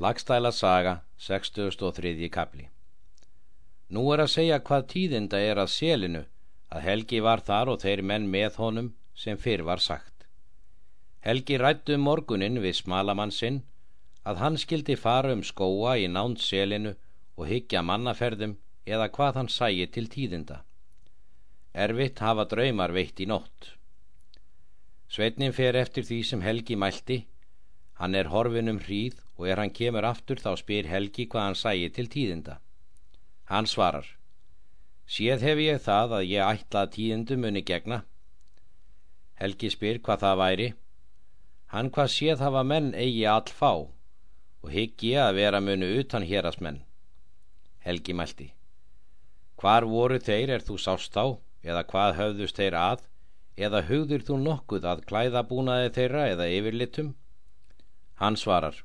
Lagstæla saga, 63. kapli Nú er að segja hvað tíðinda er að selinu að Helgi var þar og þeir menn með honum sem fyrr var sagt. Helgi rættu um morgunin við smalamann sinn að hann skildi fara um skóa í nánt selinu og hyggja mannaferðum eða hvað hann sæi til tíðinda. Erfitt hafa draumar veitt í nótt. Sveitnin fer eftir því sem Helgi mælti Hann er horfin um hríð og er hann kemur aftur þá spyr Helgi hvað hann sæi til tíðinda. Hann svarar, séð hef ég það að ég ætla að tíðindu muni gegna. Helgi spyr hvað það væri. Hann hvað séð hafa menn eigi all fá og hyggi að vera munu utan hérasmenn. Helgi mælti, hvar voru þeir er þú sást á eða hvað höfðust þeir að eða hugður þú nokkuð að klæða búnaði þeirra eða yfirlitum? Hann svarar,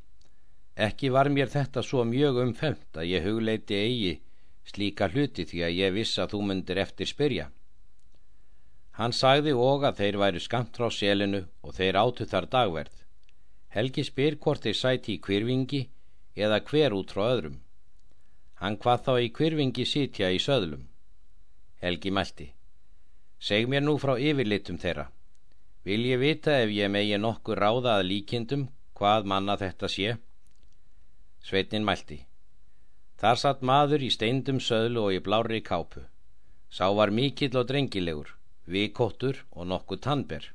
ekki var mér þetta svo mjög umfemt að ég hugleiti eigi slíka hluti því að ég viss að þú myndir eftir spyrja. Hann sagði og að þeir væru skamt frá selinu og þeir átu þar dagverð. Helgi spyr hvort þeir sæti í kvirvingi eða hver út frá öðrum. Hann hvað þá í kvirvingi sitja í söðlum. Helgi mælti. Seg mér nú frá yfirlitum þeirra. Vil ég vita ef ég megi nokkur ráða að líkindum hvað manna þetta sé Sveitnin mælti Þar satt maður í steindum söðlu og í blári kápu. Sá var mikill og drengilegur vikóttur og nokkuð tannber.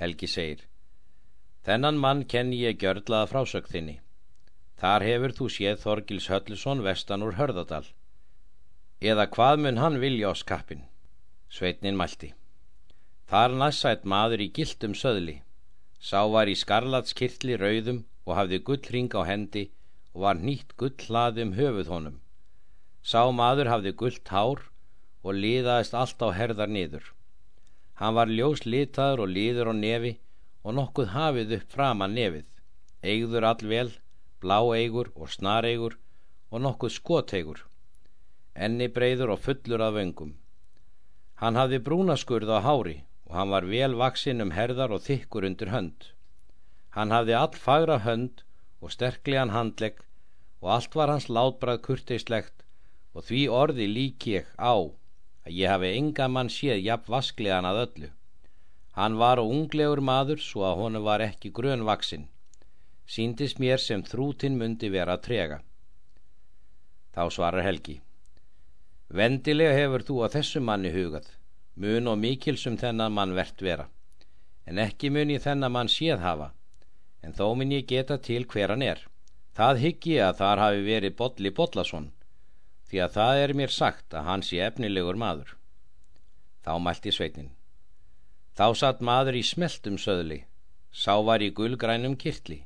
Helgi segir Þennan mann kenni ég gjörlaða frásögð þinni. Þar hefur þú séð Þorgils Höllusson vestan úr Hörðadal. Eða hvað mun hann vilja á skapin Sveitnin mælti Þar næssætt maður í gildum söðli. Sá var í skarlatskirtli rauðum og hafði gullring á hendi og var nýtt gull hlaði um höfuð honum. Sá maður hafði gullt hár og liðaðist allt á herðar niður. Hann var ljós litaður og liður á nefi og nokkuð hafið upp fram að nefið. Eigður allvel, blá eigur og snar eigur og nokkuð skoteigur. Enni breyður og fullur af vöngum. Hann hafði brúnaskurð á hári og hann var vel vaksinn um herðar og þykkur undir hönd. Hann hafði all fagra hönd og sterklegan handlegg og allt var hans látbrað kurteislegt og því orði lík ég á að ég hafi enga mann séð jafn vasklegan að öllu. Hann var og unglegur maður svo að honu var ekki grön vaksinn. Síndist mér sem þrútin myndi vera trega. Þá svarar Helgi. Vendilega hefur þú að þessu manni hugað mun og mikilsum þennan mann verðt vera en ekki mun ég þennan mann séð hafa en þó mun ég geta til hver hann er það hyggi að þar hafi verið Bodli Bodlason því að það er mér sagt að hann sé efnilegur maður. Þá mælti sveitnin þá satt maður í smeltum söðli sá var í gullgrænum kirtli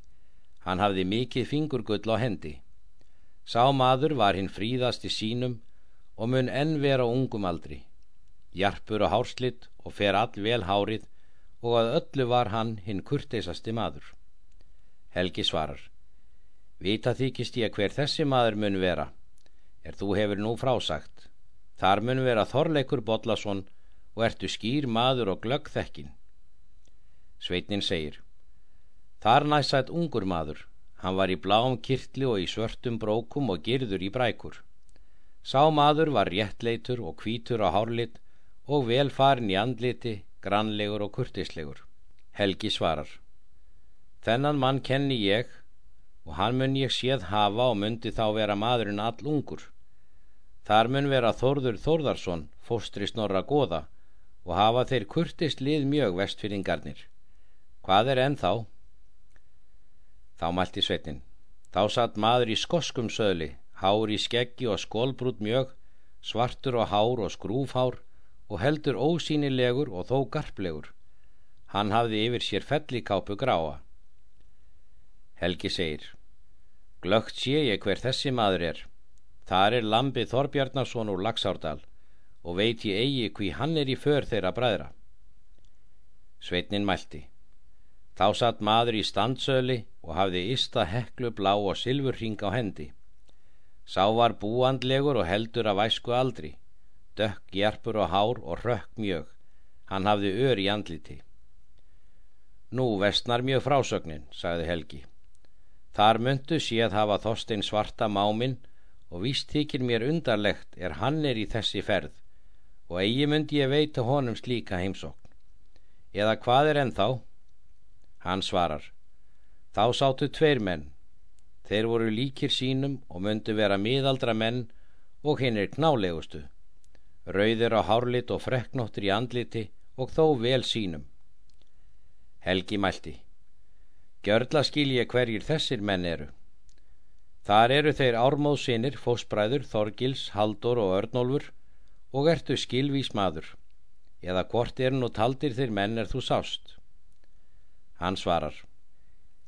hann hafði mikið fingurgull á hendi. Sá maður var hinn fríðast í sínum og mun enn vera ungum aldri. Jarpur og hárslitt og fer all vel hárið og að öllu var hann hinn kurteisasti maður. Helgi svarar, vita þykist ég hver þessi maður mun vera, er þú hefur nú frásagt. Þar mun vera Þorleikur Bodlason og ertu skýr maður og glöggþekkin. Sveitnin segir, þar næsætt ungur maður, hann var í bláum kirtli og í svörtum brókum og girður í brækur. Sá maður var réttleitur og kvítur á hárlitt og velfarin í andliti, grannlegur og kurtislegur. Helgi svarar. Þennan mann kenni ég og hann mun ég séð hafa og mundi þá vera maðurinn all ungur. Þar mun vera Þórður Þórðarsson, fóstri snorra goða og hafa þeir kurtist lið mjög vestfyrringarnir. Hvað er enn þá? Þá mælti sveitnin. Þá satt maður í skoskum söðli, hár í skeggi og skólbrút mjög, svartur og hár og skrúfhár og heldur ósýnilegur og þó garplegur. Hann hafði yfir sér fellikápu gráa. Helgi segir, glögt sé ég hver þessi maður er. Þar er Lambi Þorbjarnason úr Laxárdal og veit ég eigi hví hann er í för þeirra bræðra. Sveitnin mælti. Þá satt maður í standsöli og hafði ysta heklu blá og silfurring á hendi. Sá var búandlegur og heldur af æsku aldri dökk gerpur og hár og rökk mjög hann hafði ör í andliti nú vestnar mjög frásögnin sagði Helgi Þar myndu séð hafa Þorstein svarta mámin og víst þykir mér undarlegt er hann er í þessi ferð og eigi myndi ég veita honum slíka heimsókn. Eða hvað er ennþá? Hann svarar, þá sátu tveir menn. Þeir voru líkir sínum og myndu vera miðaldra menn og hinn er knálegustu. Rauðir á hárlit og freknóttir í andliti og þó vel sínum. Helgi mælti. Gjörla skil ég hverjir þessir menn eru. Þar eru þeir ármóðsinir, fósbræður, Þorgils, Haldur og Örnólfur og ertu skilvís maður. Eða hvort er nú taldir þeir menn er þú sást? Hann svarar.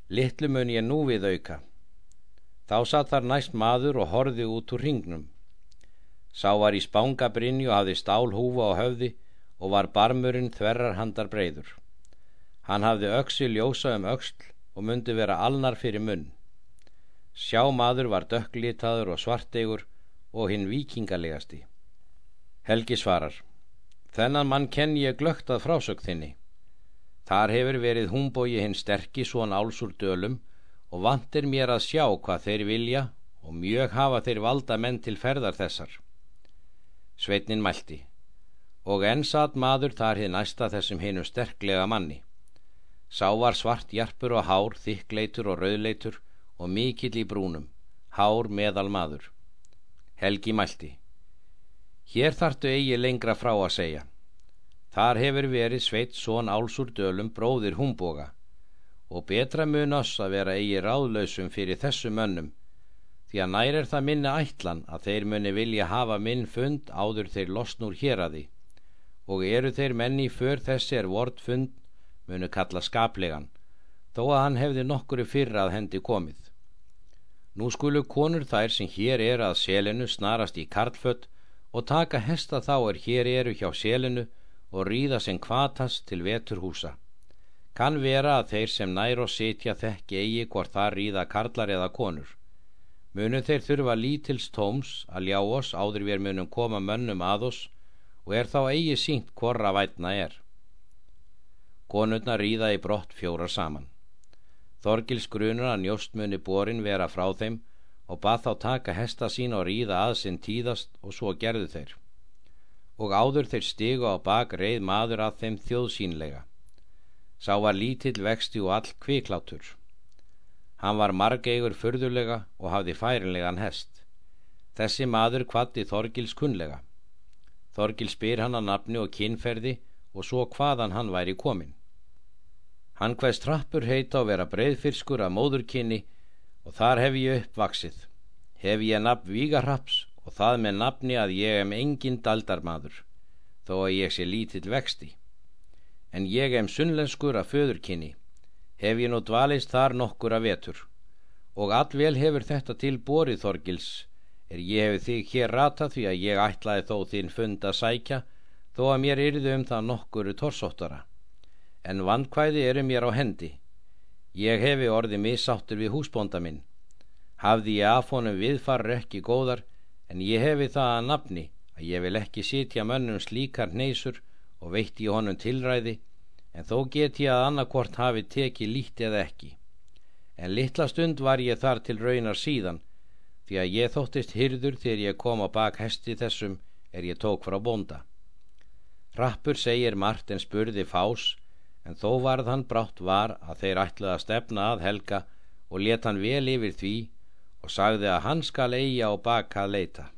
Littlu mun ég nú við auka. Þá satt þar næst maður og horði út úr ringnum. Sá var í spángabrinju og hafði stálhúfa á höfði og var barmurinn þverrar handar breyður. Hann hafði öksi ljósa um öksl og myndi vera alnar fyrir munn. Sjá maður var dökklitaður og svartegur og hinn vikingalegasti. Helgi svarar, þennan mann kenn ég glögt að frásög þinni. Þar hefur verið húmbói hinn sterkis svon áls úr dölum og vantir mér að sjá hvað þeir vilja og mjög hafa þeir valda menn til ferðar þessar. Sveitnin mælti og enn satt maður þar hinn næsta þessum hinnu sterklega manni. Sá var svart jarpur og hár, þikkleitur og rauðleitur og mikill í brúnum, hár meðal maður. Helgi mælti. Hér þartu eigi lengra frá að segja. Þar hefur verið sveitt són álsúr dölum bróðir húmboga og betra mun oss að vera eigi ráðlausum fyrir þessu mönnum því að nær er það minni ætlan að þeir muni vilja hafa minn fund áður þeir losnur hér að því og eru þeir menni för þessi er vort fund munu kalla skaplegan þó að hann hefði nokkuru fyrra að hendi komið. Nú skulu konur þær sem hér er að selinu snarast í karlfött og taka hesta þá er hér eru hjá selinu og ríða sem kvatast til veturhúsa. Kann vera að þeir sem nær og sitja þekki eigi hvort það ríða karlar eða konur. Munum þeir þurfa lítils tóms að ljá oss áður við munum koma mönnum að oss og er þá eigi sínt hvorra vætna er konurna ríða í brott fjórar saman. Þorgils grunur að njóstmunni borin vera frá þeim og bað þá taka hesta sín og ríða að sinn tíðast og svo gerðu þeir. Og áður þeir stigu á bak reið maður að þeim þjóðsínlega. Sá var lítill vexti og all kviklátur. Hann var margeigur fyrðulega og hafði færinlegan hest. Þessi maður kvatti Þorgils kunnlega. Þorgils spyr hann að nafni og kynferði og svo hvaðan hann væri komin. Hann hvaðst trappur heita á vera breyðfyrskur að móðurkynni og þar hef ég uppvaksið. Hef ég nafn Vígarhaps og það með nafni að ég em engin daldarmadur, þó að ég sé lítill vexti. En ég em sunnlenskur að föðurkynni, hef ég nú dvalist þar nokkur að vetur. Og allvel hefur þetta til borið Þorgils, er ég hefur þig hér rata því að ég ætlaði þó þín fund að sækja, þó að mér yrðu um það nokkuru torsóttara en vandkvæði eru mér á hendi. Ég hefi orði missáttur við húsbónda minn. Hafði ég af honum viðfarr ekki góðar, en ég hefi það að nafni að ég vil ekki sitja mönnum slíkar neysur og veitti honum tilræði, en þó get ég að annarkort hafi tekið lítið eða ekki. En litla stund var ég þar til raunar síðan, því að ég þóttist hyrður þegar ég kom á bak hesti þessum er ég tók frá bónda. Rappur segir margt en spurði fás, en þó varð hann brátt var að þeir ætlaði að stefna að Helga og let hann vel yfir því og sagði að hann skal eigi á baka að leita